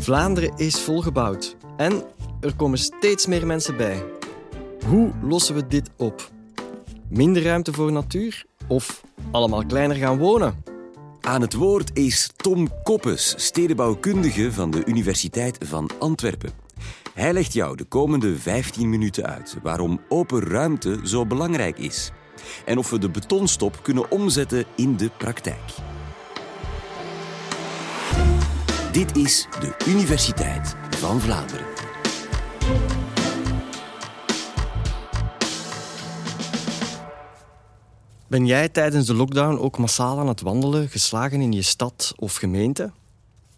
Vlaanderen is volgebouwd en er komen steeds meer mensen bij. Hoe lossen we dit op? Minder ruimte voor natuur of allemaal kleiner gaan wonen? Aan het woord is Tom Koppes, stedenbouwkundige van de Universiteit van Antwerpen. Hij legt jou de komende 15 minuten uit waarom open ruimte zo belangrijk is en of we de betonstop kunnen omzetten in de praktijk. Dit is de Universiteit van Vlaanderen. Ben jij tijdens de lockdown ook massaal aan het wandelen, geslagen in je stad of gemeente?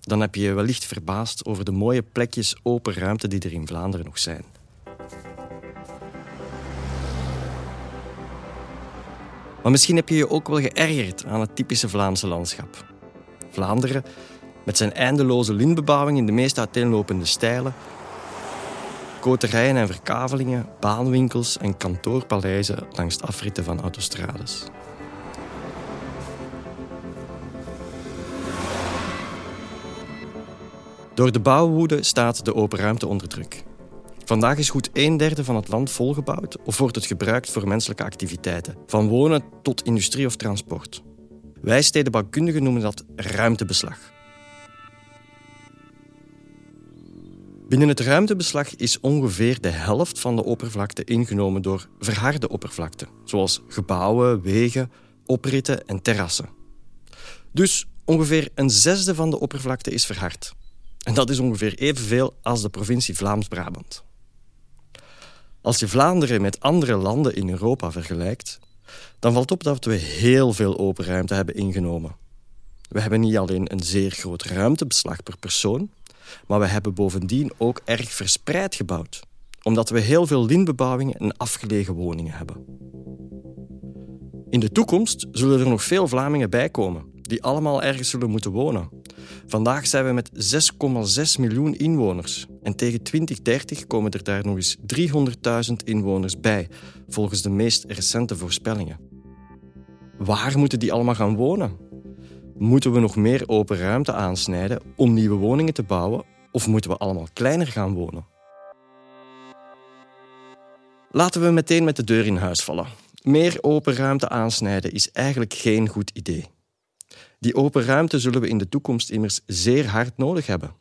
Dan heb je je wellicht verbaasd over de mooie plekjes open ruimte die er in Vlaanderen nog zijn. Maar misschien heb je je ook wel geërgerd aan het typische Vlaamse landschap. Vlaanderen, met zijn eindeloze lintbebouwing in de meest uiteenlopende stijlen, koterijen en verkavelingen, baanwinkels en kantoorpaleizen langs de afritten van autostrades. Door de bouwwoede staat de open ruimte onder druk. Vandaag is goed een derde van het land volgebouwd of wordt het gebruikt voor menselijke activiteiten, van wonen tot industrie of transport. Wij stedenbouwkundigen noemen dat ruimtebeslag. Binnen het ruimtebeslag is ongeveer de helft van de oppervlakte ingenomen door verharde oppervlakte, zoals gebouwen, wegen, opritten en terrassen. Dus ongeveer een zesde van de oppervlakte is verhard. En dat is ongeveer evenveel als de provincie Vlaams-Brabant. Als je Vlaanderen met andere landen in Europa vergelijkt, dan valt op dat we heel veel open ruimte hebben ingenomen. We hebben niet alleen een zeer groot ruimtebeslag per persoon, maar we hebben bovendien ook erg verspreid gebouwd, omdat we heel veel lintbebouwingen en afgelegen woningen hebben. In de toekomst zullen er nog veel Vlamingen bijkomen, die allemaal ergens zullen moeten wonen. Vandaag zijn we met 6,6 miljoen inwoners. En tegen 2030 komen er daar nog eens 300.000 inwoners bij, volgens de meest recente voorspellingen. Waar moeten die allemaal gaan wonen? Moeten we nog meer open ruimte aansnijden om nieuwe woningen te bouwen of moeten we allemaal kleiner gaan wonen? Laten we meteen met de deur in huis vallen. Meer open ruimte aansnijden is eigenlijk geen goed idee. Die open ruimte zullen we in de toekomst immers zeer hard nodig hebben.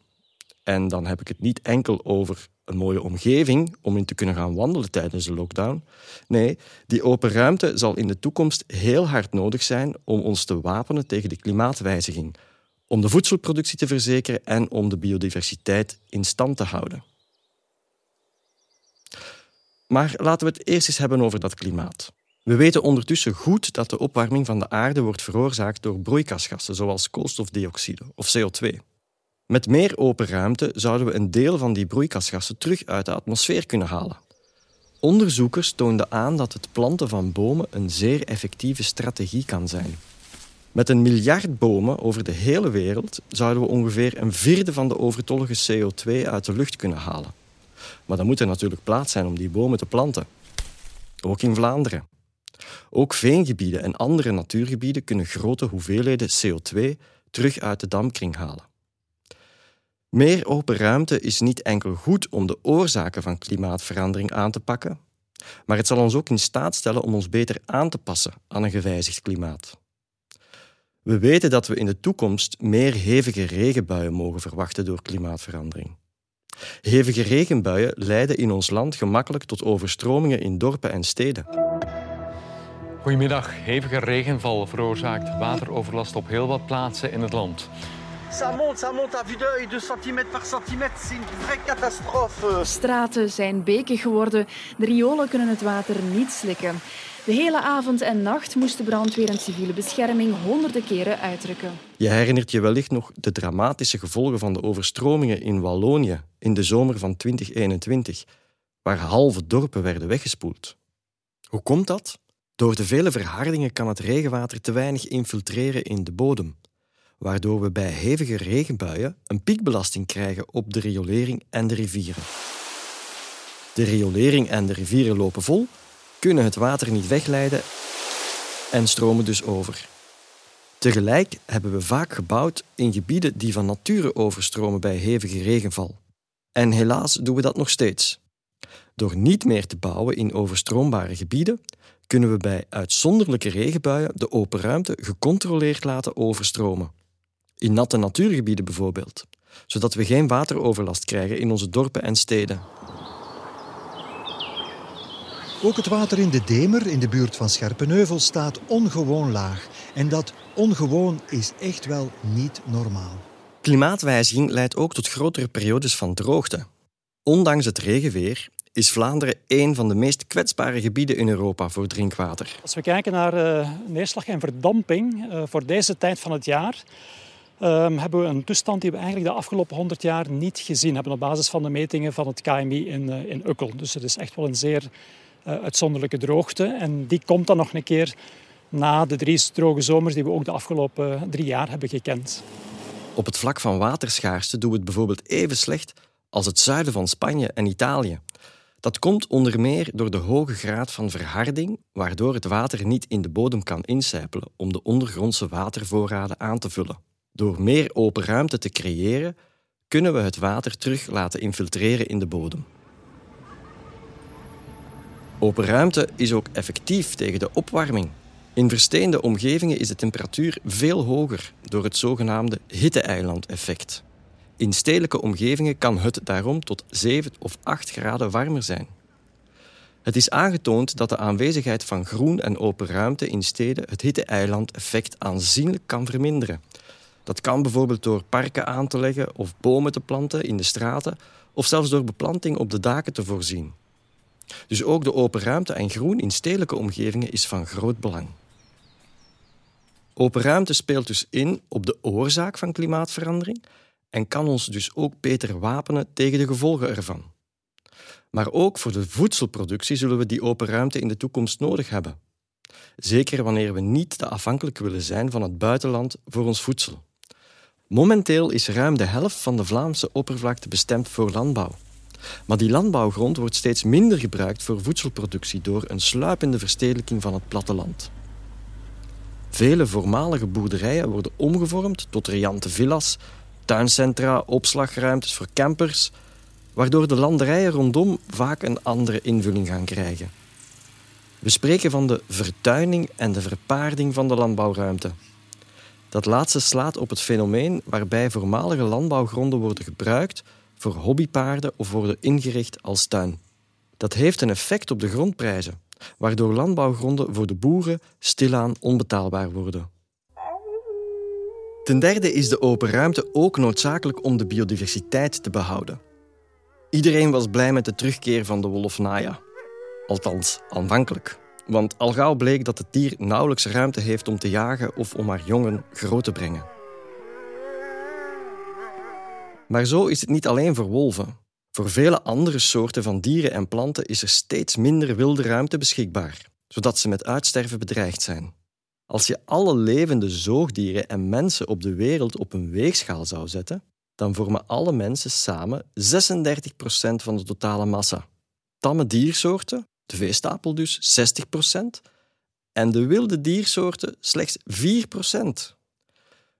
En dan heb ik het niet enkel over een mooie omgeving om in te kunnen gaan wandelen tijdens de lockdown. Nee, die open ruimte zal in de toekomst heel hard nodig zijn om ons te wapenen tegen de klimaatwijziging, om de voedselproductie te verzekeren en om de biodiversiteit in stand te houden. Maar laten we het eerst eens hebben over dat klimaat. We weten ondertussen goed dat de opwarming van de aarde wordt veroorzaakt door broeikasgassen zoals koolstofdioxide of CO2. Met meer open ruimte zouden we een deel van die broeikasgassen terug uit de atmosfeer kunnen halen. Onderzoekers toonden aan dat het planten van bomen een zeer effectieve strategie kan zijn. Met een miljard bomen over de hele wereld zouden we ongeveer een vierde van de overtollige CO2 uit de lucht kunnen halen. Maar dan moet er natuurlijk plaats zijn om die bomen te planten. Ook in Vlaanderen. Ook veengebieden en andere natuurgebieden kunnen grote hoeveelheden CO2 terug uit de dampkring halen. Meer open ruimte is niet enkel goed om de oorzaken van klimaatverandering aan te pakken, maar het zal ons ook in staat stellen om ons beter aan te passen aan een gewijzigd klimaat. We weten dat we in de toekomst meer hevige regenbuien mogen verwachten door klimaatverandering. Hevige regenbuien leiden in ons land gemakkelijk tot overstromingen in dorpen en steden. Goedemiddag. Hevige regenval veroorzaakt wateroverlast op heel wat plaatsen in het land. Ça monte, ça monte à vue d'œil, 2 cm par centimètre, c'est une vraie catastrophe. Straten zijn beken geworden, de riolen kunnen het water niet slikken. De hele avond en nacht moesten brandweer en civiele bescherming honderden keren uitrukken. Je herinnert je wellicht nog de dramatische gevolgen van de overstromingen in Wallonië in de zomer van 2021, waar halve dorpen werden weggespoeld. Hoe komt dat? Door de vele verhardingen kan het regenwater te weinig infiltreren in de bodem, waardoor we bij hevige regenbuien een piekbelasting krijgen op de riolering en de rivieren. De riolering en de rivieren lopen vol, kunnen het water niet wegleiden en stromen dus over. Tegelijk hebben we vaak gebouwd in gebieden die van nature overstromen bij hevige regenval. En helaas doen we dat nog steeds. Door niet meer te bouwen in overstroombare gebieden, kunnen we bij uitzonderlijke regenbuien de open ruimte gecontroleerd laten overstromen. In natte natuurgebieden bijvoorbeeld, zodat we geen wateroverlast krijgen in onze dorpen en steden. Ook het water in de Demer, in de buurt van Scherpenheuvel, staat ongewoon laag. En dat ongewoon is echt wel niet normaal. Klimaatwijziging leidt ook tot grotere periodes van droogte. Ondanks het regenweer is Vlaanderen een van de meest kwetsbare gebieden in Europa voor drinkwater. Als we kijken naar uh, neerslag en verdamping uh, voor deze tijd van het jaar, um, hebben we een toestand die we eigenlijk de afgelopen 100 jaar niet gezien hebben op basis van de metingen van het KMI in, uh, in Ukkel. Dus het is echt wel een zeer uitzonderlijke droogte en die komt dan nog een keer na de drie droge zomers die we ook de afgelopen drie jaar hebben gekend. Op het vlak van waterschaarste doen we het bijvoorbeeld even slecht als het zuiden van Spanje en Italië. Dat komt onder meer door de hoge graad van verharding, waardoor het water niet in de bodem kan incijpelen om de ondergrondse watervoorraden aan te vullen. Door meer open ruimte te creëren, kunnen we het water terug laten infiltreren in de bodem. Open ruimte is ook effectief tegen de opwarming. In versteende omgevingen is de temperatuur veel hoger door het zogenaamde hitte-eiland-effect. In stedelijke omgevingen kan het daarom tot 7 of 8 graden warmer zijn. Het is aangetoond dat de aanwezigheid van groen en open ruimte in steden het hitte-eiland-effect aanzienlijk kan verminderen. Dat kan bijvoorbeeld door parken aan te leggen of bomen te planten in de straten of zelfs door beplanting op de daken te voorzien. Dus ook de open ruimte en groen in stedelijke omgevingen is van groot belang. Open ruimte speelt dus in op de oorzaak van klimaatverandering en kan ons dus ook beter wapenen tegen de gevolgen ervan. Maar ook voor de voedselproductie zullen we die open ruimte in de toekomst nodig hebben. Zeker wanneer we niet te afhankelijk willen zijn van het buitenland voor ons voedsel. Momenteel is ruim de helft van de Vlaamse oppervlakte bestemd voor landbouw. Maar die landbouwgrond wordt steeds minder gebruikt voor voedselproductie door een sluipende verstedelijking van het platteland. Vele voormalige boerderijen worden omgevormd tot riante villas, tuincentra, opslagruimtes voor campers, waardoor de landerijen rondom vaak een andere invulling gaan krijgen. We spreken van de vertuining en de verpaarding van de landbouwruimte. Dat laatste slaat op het fenomeen waarbij voormalige landbouwgronden worden gebruikt voor hobbypaarden of worden ingericht als tuin. Dat heeft een effect op de grondprijzen, waardoor landbouwgronden voor de boeren stilaan onbetaalbaar worden. Ten derde is de open ruimte ook noodzakelijk om de biodiversiteit te behouden. Iedereen was blij met de terugkeer van de wolf Naya. Althans, aanvankelijk. Want al gauw bleek dat het dier nauwelijks ruimte heeft om te jagen of om haar jongen groot te brengen. Maar zo is het niet alleen voor wolven. Voor vele andere soorten van dieren en planten is er steeds minder wilde ruimte beschikbaar, zodat ze met uitsterven bedreigd zijn. Als je alle levende zoogdieren en mensen op de wereld op een weegschaal zou zetten, dan vormen alle mensen samen 36% van de totale massa. Tamme diersoorten, de veestapel dus, 60%, en de wilde diersoorten slechts 4%.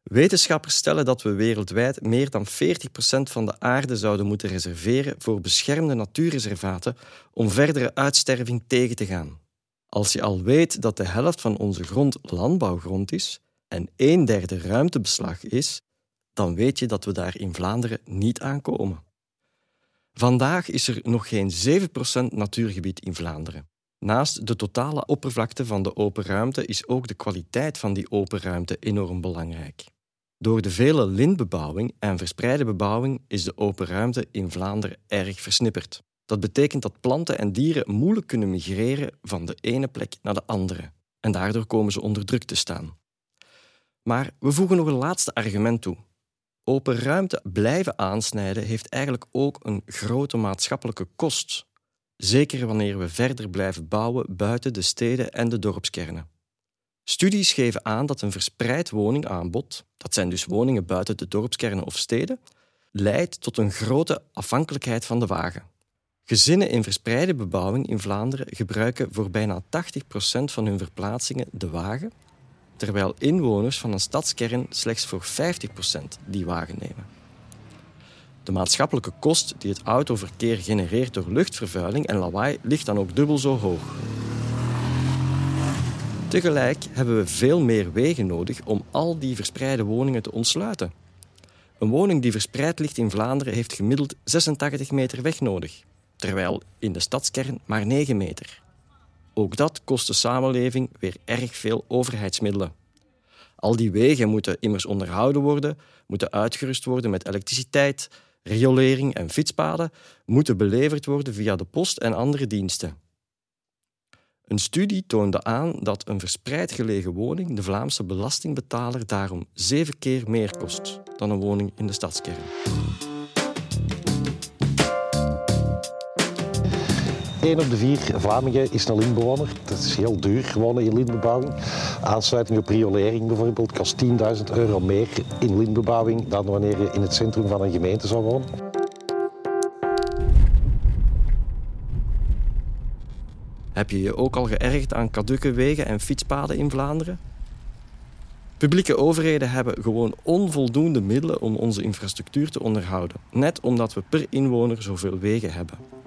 Wetenschappers stellen dat we wereldwijd meer dan 40% van de aarde zouden moeten reserveren voor beschermde natuurreservaten om verdere uitsterving tegen te gaan. Als je al weet dat de helft van onze grond landbouwgrond is en een derde ruimtebeslag is, dan weet je dat we daar in Vlaanderen niet aankomen. Vandaag is er nog geen 7% natuurgebied in Vlaanderen. Naast de totale oppervlakte van de open ruimte is ook de kwaliteit van die open ruimte enorm belangrijk. Door de vele lintbebouwing en verspreide bebouwing is de open ruimte in Vlaanderen erg versnipperd. Dat betekent dat planten en dieren moeilijk kunnen migreren van de ene plek naar de andere. En daardoor komen ze onder druk te staan. Maar we voegen nog een laatste argument toe. Open ruimte blijven aansnijden heeft eigenlijk ook een grote maatschappelijke kost. Zeker wanneer we verder blijven bouwen buiten de steden en de dorpskernen. Studies geven aan dat een verspreid woningaanbod, dat zijn dus woningen buiten de dorpskernen of steden, leidt tot een grote afhankelijkheid van de wagen. Gezinnen in verspreide bebouwing in Vlaanderen gebruiken voor bijna 80% van hun verplaatsingen de wagen, terwijl inwoners van een stadskern slechts voor 50% die wagen nemen. De maatschappelijke kost die het autoverkeer genereert door luchtvervuiling en lawaai ligt dan ook dubbel zo hoog. Tegelijk hebben we veel meer wegen nodig om al die verspreide woningen te ontsluiten. Een woning die verspreid ligt in Vlaanderen heeft gemiddeld 86 meter weg nodig, terwijl in de stadskern maar 9 meter. Ook dat kost de samenleving weer erg veel overheidsmiddelen. Al die wegen moeten immers onderhouden worden, moeten uitgerust worden met elektriciteit, riolering en fietspaden, moeten beleverd worden via de post en andere diensten. Een studie toonde aan dat een verspreid gelegen woning de Vlaamse belastingbetaler daarom zeven keer meer kost dan een woning in de stadskern. Eén op de vier Vlamingen is een lintbewoner. Het is heel duur wonen in lintbebouwing. Aansluiting op riolering bijvoorbeeld kost 10.000 euro meer in lintbebouwing dan wanneer je in het centrum van een gemeente zou wonen. Heb je je ook al geërgerd aan kadukke wegen en fietspaden in Vlaanderen? Publieke overheden hebben gewoon onvoldoende middelen om onze infrastructuur te onderhouden, net omdat we per inwoner zoveel wegen hebben.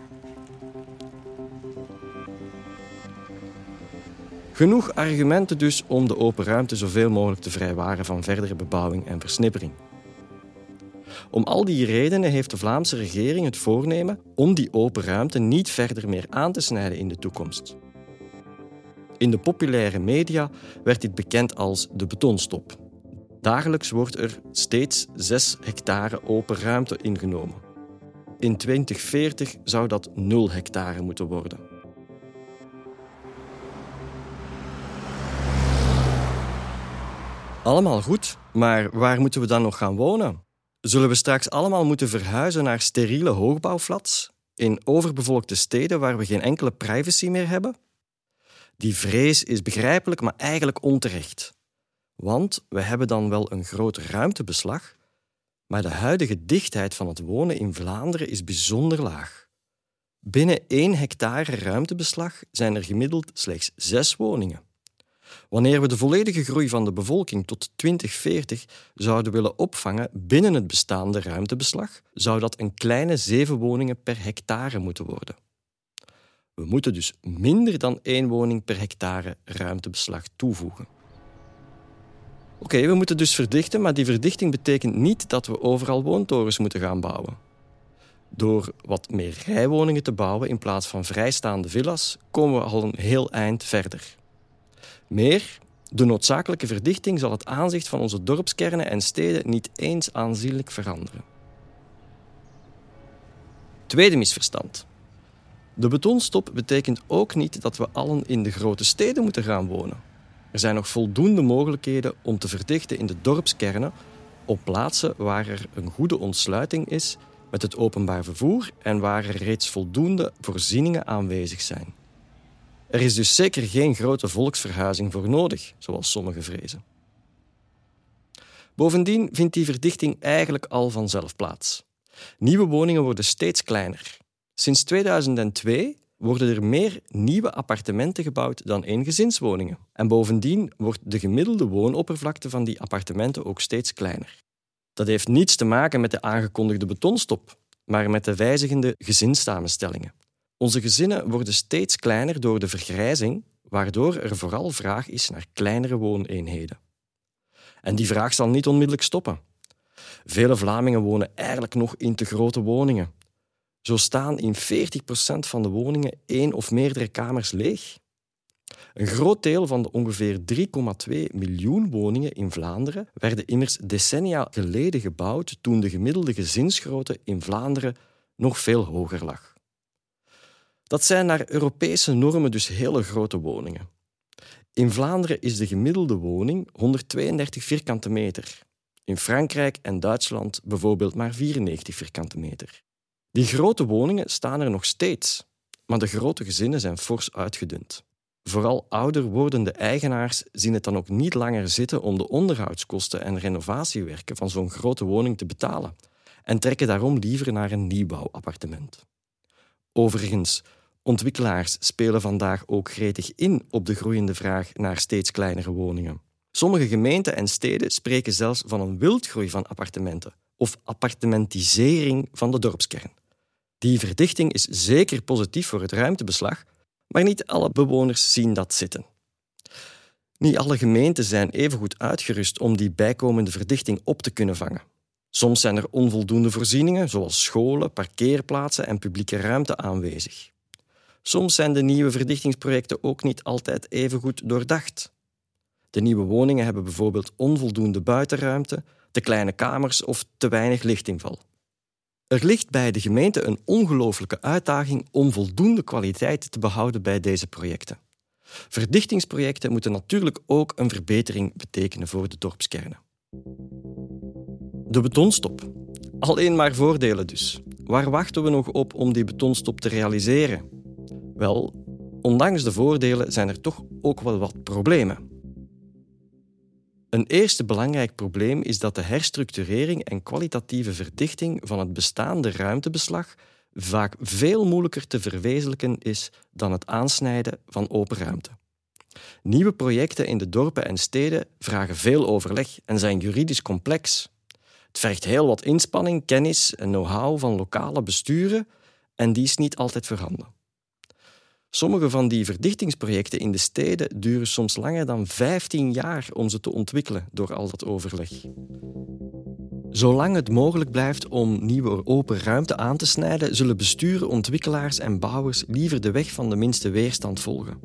Genoeg argumenten dus om de open ruimte zoveel mogelijk te vrijwaren van verdere bebouwing en versnippering. Om al die redenen heeft de Vlaamse regering het voornemen om die open ruimte niet verder meer aan te snijden in de toekomst. In de populaire media werd dit bekend als de betonstop. Dagelijks wordt er steeds 6 hectare open ruimte ingenomen. In 2040 zou dat 0 hectare moeten worden. Allemaal goed, maar waar moeten we dan nog gaan wonen? Zullen we straks allemaal moeten verhuizen naar steriele hoogbouwflats in overbevolkte steden waar we geen enkele privacy meer hebben? Die vrees is begrijpelijk, maar eigenlijk onterecht. Want we hebben dan wel een groot ruimtebeslag, maar de huidige dichtheid van het wonen in Vlaanderen is bijzonder laag. Binnen 1 hectare ruimtebeslag zijn er gemiddeld slechts zes woningen. Wanneer we de volledige groei van de bevolking tot 2040 zouden willen opvangen binnen het bestaande ruimtebeslag, zou dat een kleine zeven woningen per hectare moeten worden. We moeten dus minder dan één woning per hectare ruimtebeslag toevoegen. Oké, we moeten dus verdichten, maar die verdichting betekent niet dat we overal woontorens moeten gaan bouwen. Door wat meer rijwoningen te bouwen in plaats van vrijstaande villa's komen we al een heel eind verder. Meer, de noodzakelijke verdichting zal het aanzicht van onze dorpskernen en steden niet eens aanzienlijk veranderen. Tweede misverstand. De betonstop betekent ook niet dat we allen in de grote steden moeten gaan wonen. Er zijn nog voldoende mogelijkheden om te verdichten in de dorpskernen op plaatsen waar er een goede ontsluiting is met het openbaar vervoer en waar er reeds voldoende voorzieningen aanwezig zijn. Er is dus zeker geen grote volksverhuizing voor nodig, zoals sommigen vrezen. Bovendien vindt die verdichting eigenlijk al vanzelf plaats. Nieuwe woningen worden steeds kleiner. Sinds 2002 worden er meer nieuwe appartementen gebouwd dan eengezinswoningen. En bovendien wordt de gemiddelde woonoppervlakte van die appartementen ook steeds kleiner. Dat heeft niets te maken met de aangekondigde betonstop, maar met de wijzigende gezinssamenstellingen. Onze gezinnen worden steeds kleiner door de vergrijzing, waardoor er vooral vraag is naar kleinere wooneenheden. En die vraag zal niet onmiddellijk stoppen. Vele Vlamingen wonen eigenlijk nog in te grote woningen. Zo staan in 40% van de woningen één of meerdere kamers leeg. Een groot deel van de ongeveer 3,2 miljoen woningen in Vlaanderen werden immers decennia geleden gebouwd toen de gemiddelde gezinsgrootte in Vlaanderen nog veel hoger lag. Dat zijn naar Europese normen dus hele grote woningen. In Vlaanderen is de gemiddelde woning 132 vierkante meter. In Frankrijk en Duitsland bijvoorbeeld maar 94 vierkante meter. Die grote woningen staan er nog steeds, maar de grote gezinnen zijn fors uitgedund. Vooral ouder wordende eigenaars zien het dan ook niet langer zitten om de onderhoudskosten en renovatiewerken van zo'n grote woning te betalen en trekken daarom liever naar een nieuwbouwappartement. Overigens, ontwikkelaars spelen vandaag ook gretig in op de groeiende vraag naar steeds kleinere woningen. Sommige gemeenten en steden spreken zelfs van een wildgroei van appartementen of appartementisering van de dorpskern. Die verdichting is zeker positief voor het ruimtebeslag, maar niet alle bewoners zien dat zitten. Niet alle gemeenten zijn even goed uitgerust om die bijkomende verdichting op te kunnen vangen. Soms zijn er onvoldoende voorzieningen, zoals scholen, parkeerplaatsen en publieke ruimte aanwezig. Soms zijn de nieuwe verdichtingsprojecten ook niet altijd even goed doordacht. De nieuwe woningen hebben bijvoorbeeld onvoldoende buitenruimte, te kleine kamers of te weinig lichtinval. Er ligt bij de gemeente een ongelooflijke uitdaging om voldoende kwaliteit te behouden bij deze projecten. Verdichtingsprojecten moeten natuurlijk ook een verbetering betekenen voor de dorpskernen. De betonstop. Alleen maar voordelen dus. Waar wachten we nog op om die betonstop te realiseren? Wel, ondanks de voordelen zijn er toch ook wel wat problemen. Een eerste belangrijk probleem is dat de herstructurering en kwalitatieve verdichting van het bestaande ruimtebeslag vaak veel moeilijker te verwezenlijken is dan het aansnijden van open ruimte. Nieuwe projecten in de dorpen en steden vragen veel overleg en zijn juridisch complex. Het vergt heel wat inspanning, kennis en know-how van lokale besturen en die is niet altijd voorhanden. Sommige van die verdichtingsprojecten in de steden duren soms langer dan 15 jaar om ze te ontwikkelen door al dat overleg. Zolang het mogelijk blijft om nieuwe open ruimte aan te snijden, zullen besturen, ontwikkelaars en bouwers liever de weg van de minste weerstand volgen.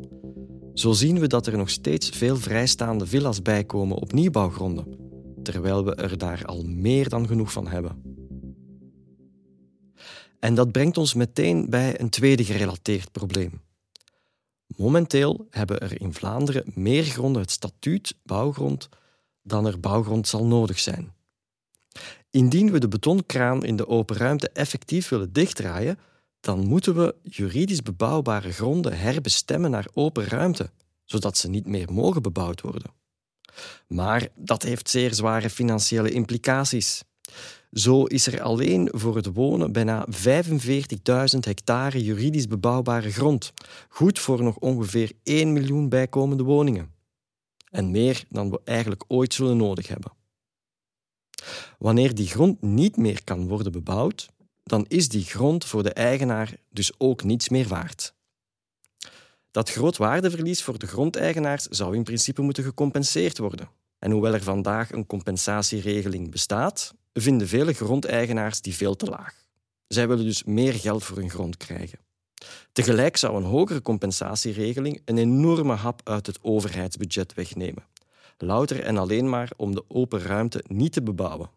Zo zien we dat er nog steeds veel vrijstaande villa's bijkomen op nieuwbouwgronden, terwijl we er daar al meer dan genoeg van hebben. En dat brengt ons meteen bij een tweede gerelateerd probleem. Momenteel hebben er in Vlaanderen meer gronden het statuut bouwgrond dan er bouwgrond zal nodig zijn. Indien we de betonkraan in de open ruimte effectief willen dichtdraaien, dan moeten we juridisch bebouwbare gronden herbestemmen naar open ruimte, zodat ze niet meer mogen bebouwd worden. Maar dat heeft zeer zware financiële implicaties. Zo is er alleen voor het wonen bijna 45.000 hectare juridisch bebouwbare grond. Goed voor nog ongeveer 1 miljoen bijkomende woningen. En meer dan we eigenlijk ooit zullen nodig hebben. Wanneer die grond niet meer kan worden bebouwd, dan is die grond voor de eigenaar dus ook niets meer waard. Dat groot waardeverlies voor de grondeigenaars zou in principe moeten gecompenseerd worden. En hoewel er vandaag een compensatieregeling bestaat, vinden vele grondeigenaars die veel te laag. Zij willen dus meer geld voor hun grond krijgen. Tegelijk zou een hogere compensatieregeling een enorme hap uit het overheidsbudget wegnemen. Louter en alleen maar om de open ruimte niet te bebouwen.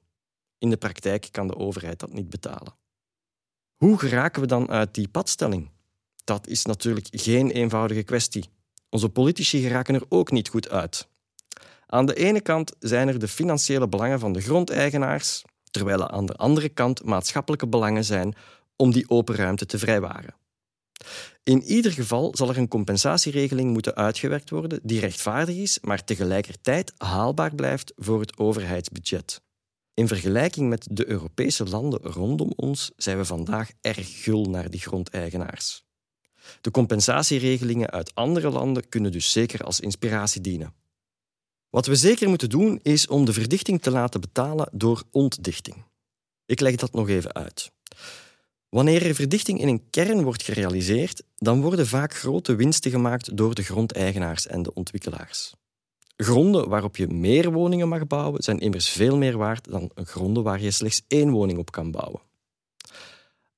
In de praktijk kan de overheid dat niet betalen. Hoe geraken we dan uit die padstelling? Dat is natuurlijk geen eenvoudige kwestie. Onze politici geraken er ook niet goed uit. Aan de ene kant zijn er de financiële belangen van de grondeigenaars, terwijl er aan de andere kant maatschappelijke belangen zijn om die open ruimte te vrijwaren. In ieder geval zal er een compensatieregeling moeten uitgewerkt worden die rechtvaardig is, maar tegelijkertijd haalbaar blijft voor het overheidsbudget. In vergelijking met de Europese landen rondom ons zijn we vandaag erg gul naar die grondeigenaars. De compensatieregelingen uit andere landen kunnen dus zeker als inspiratie dienen. Wat we zeker moeten doen is om de verdichting te laten betalen door ontdichting. Ik leg dat nog even uit. Wanneer er verdichting in een kern wordt gerealiseerd, dan worden vaak grote winsten gemaakt door de grondeigenaars en de ontwikkelaars. Gronden waarop je meer woningen mag bouwen zijn immers veel meer waard dan gronden waar je slechts één woning op kan bouwen.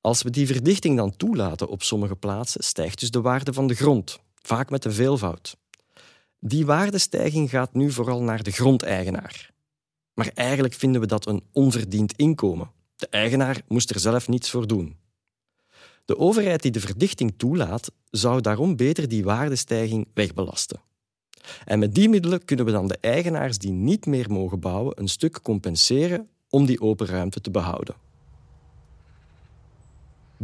Als we die verdichting dan toelaten op sommige plaatsen, stijgt dus de waarde van de grond, vaak met een veelvoud. Die waardestijging gaat nu vooral naar de grondeigenaar. Maar eigenlijk vinden we dat een onverdiend inkomen. De eigenaar moest er zelf niets voor doen. De overheid die de verdichting toelaat, zou daarom beter die waardestijging wegbelasten. En met die middelen kunnen we dan de eigenaars die niet meer mogen bouwen een stuk compenseren om die open ruimte te behouden.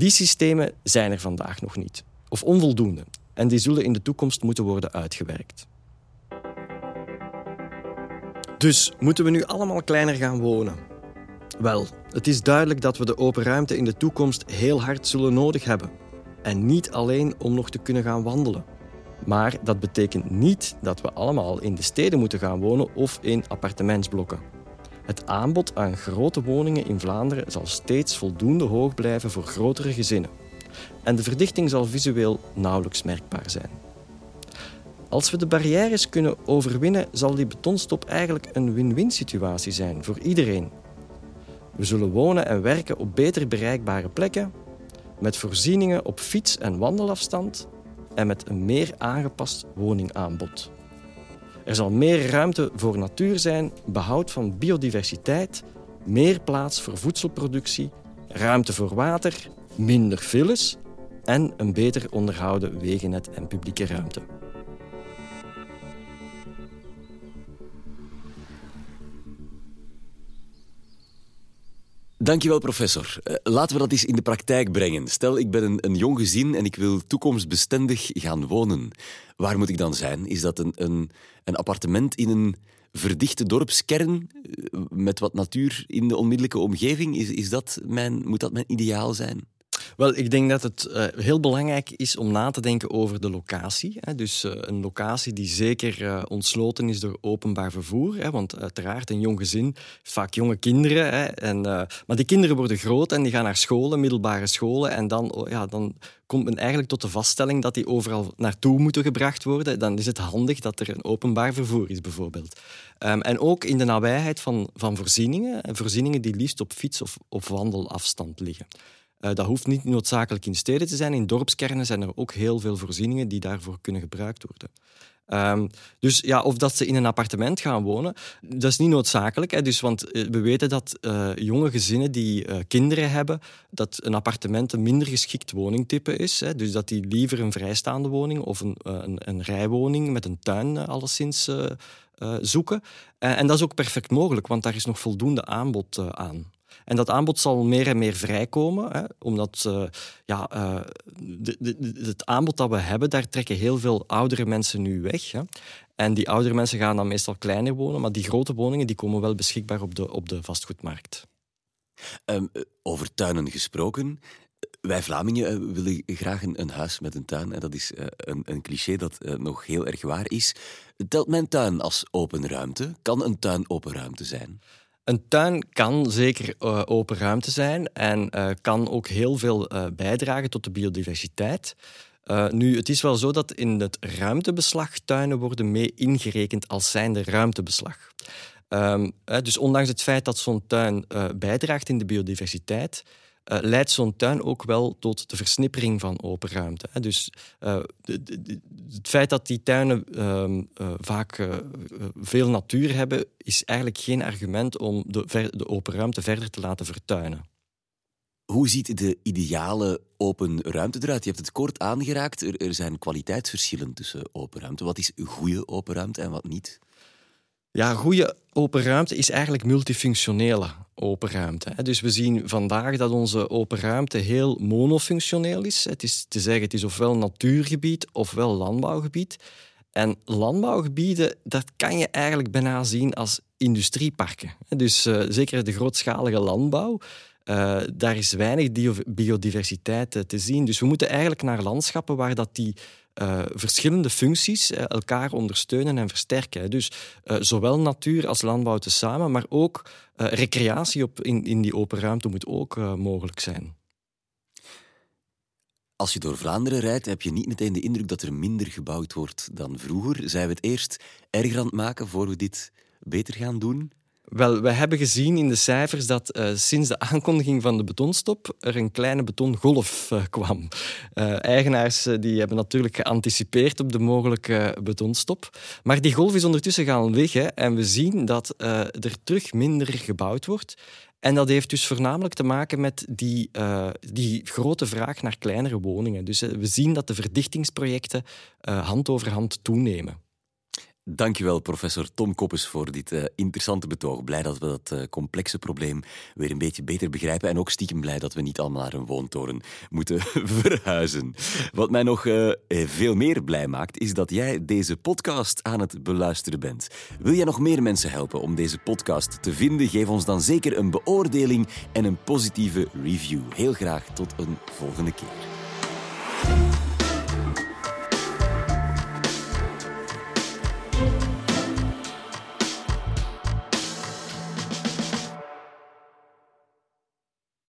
Die systemen zijn er vandaag nog niet, of onvoldoende, en die zullen in de toekomst moeten worden uitgewerkt. Dus moeten we nu allemaal kleiner gaan wonen? Wel, het is duidelijk dat we de open ruimte in de toekomst heel hard zullen nodig hebben. En niet alleen om nog te kunnen gaan wandelen. Maar dat betekent niet dat we allemaal in de steden moeten gaan wonen of in appartementsblokken. Het aanbod aan grote woningen in Vlaanderen zal steeds voldoende hoog blijven voor grotere gezinnen. En de verdichting zal visueel nauwelijks merkbaar zijn. Als we de barrières kunnen overwinnen, zal die betonstop eigenlijk een win-win situatie zijn voor iedereen. We zullen wonen en werken op beter bereikbare plekken, met voorzieningen op fiets- en wandelafstand en met een meer aangepast woningaanbod. Er zal meer ruimte voor natuur zijn, behoud van biodiversiteit, meer plaats voor voedselproductie, ruimte voor water, minder files en een beter onderhouden wegennet en publieke ruimte. Dankjewel, professor. Uh, laten we dat eens in de praktijk brengen. Stel, ik ben een, een, jong gezin en ik wil toekomstbestendig gaan wonen. Waar moet ik dan zijn? Is dat een, een, een appartement in een verdichte dorpskern uh, met wat natuur in de onmiddellijke omgeving? Is, is dat mijn, moet dat mijn ideaal zijn? Wel, ik denk dat het uh, heel belangrijk is om na te denken over de locatie. Hè. Dus uh, een locatie die zeker uh, ontsloten is door openbaar vervoer. Hè. Want uiteraard, een jong gezin, vaak jonge kinderen. Hè. En, maar die kinderen worden groot en die gaan naar scholen, middelbare scholen. En dan, oh, ja, dan komt men eigenlijk tot de vaststelling dat die overal naartoe moeten gebracht worden. Dan is het handig dat er een openbaar vervoer is, bijvoorbeeld. Um, en ook in de nabijheid van, van voorzieningen. Voorzieningen die liefst op fiets- of, of wandelafstand liggen. Uh, dat hoeft niet noodzakelijk in steden te zijn. In dorpskernen zijn er ook heel veel voorzieningen die daarvoor kunnen gebruikt worden. Um, dus ja, of dat ze in een appartement gaan wonen, dat is niet noodzakelijk. Hè. Dus, want we weten dat uh, jonge gezinnen die kinderen hebben, dat een appartement een minder geschikt woningtype is. Hè. Dus dat die liever een vrijstaande woning of een, een, een rijwoning met een tuin alleszins zoeken. en dat is ook perfect mogelijk, want daar is nog voldoende aanbod aan. En dat aanbod zal meer en meer vrijkomen, hè, omdat uh, ja, uh, de, de, het aanbod dat we hebben, daar trekken heel veel oudere mensen nu weg. Hè. En die oudere mensen gaan dan meestal kleiner wonen, maar die grote woningen die komen wel beschikbaar op de, op de vastgoedmarkt. Um, over tuinen gesproken. Wij Vlamingen willen graag een, huis met een tuin. En dat is een, een, cliché dat nog heel erg waar is. Telt mijn tuin als open ruimte? Kan een tuin open ruimte zijn? Een tuin kan zeker uh, open ruimte zijn en uh, kan ook heel veel uh, bijdragen tot de biodiversiteit. nu, het is wel zo dat in het ruimtebeslag tuinen worden mee ingerekend als zijnde ruimtebeslag. Um, dus ondanks het feit dat zo'n tuin bijdraagt in de biodiversiteit, uh, leidt zo'n tuin ook wel tot de versnippering van open ruimte. Hè. Dus uh, de, het feit dat die tuinen uh, vaak veel natuur hebben, is eigenlijk geen argument om de open ruimte verder te laten vertuinen. Hoe ziet de ideale open ruimte eruit? Je hebt het kort aangeraakt. Er, er zijn kwaliteitsverschillen tussen open ruimte. Wat is goede open ruimte en wat niet? Ja, goede open ruimte is eigenlijk multifunctionele open ruimte. Dus we zien vandaag dat onze open ruimte heel monofunctioneel is. Het is te zeggen, het is ofwel natuurgebied ofwel landbouwgebied. En landbouwgebieden, dat kan je eigenlijk bijna zien als industrieparken. Dus uh, zeker de grootschalige landbouw, uh, daar is weinig biodiversiteit te zien. Dus we moeten eigenlijk naar landschappen waar dat die uh, verschillende functies elkaar ondersteunen en versterken. Dus uh, zowel natuur als landbouw tezamen, maar ook recreatie op in, in die open ruimte moet ook mogelijk zijn. Als je door Vlaanderen rijdt, heb je niet meteen de indruk dat er minder gebouwd wordt dan vroeger. Zijn we het eerst erger maken voor we dit beter gaan doen? Wel, we hebben gezien in de cijfers dat uh, sinds de aankondiging van de betonstop er een kleine betongolf uh, kwam. Uh, eigenaars die hebben natuurlijk geanticipeerd op de mogelijke betonstop. Maar die golf is ondertussen gaan hè, en we zien dat er terug minder gebouwd wordt. En dat heeft dus voornamelijk te maken met die, die grote vraag naar kleinere woningen. Dus we zien dat de verdichtingsprojecten hand over hand toenemen. Dankjewel, professor Tom Koppes, voor dit uh, interessante betoog. Blij dat we dat uh, complexe probleem weer een beetje beter begrijpen. En ook stiekem blij dat we niet allemaal naar een woontoren moeten verhuizen. Wat mij nog uh, veel meer blij maakt, is dat jij deze podcast aan het beluisteren bent. Wil jij nog meer mensen helpen om deze podcast te vinden? Geef ons dan zeker een beoordeling en een positieve review. Heel graag tot een volgende keer.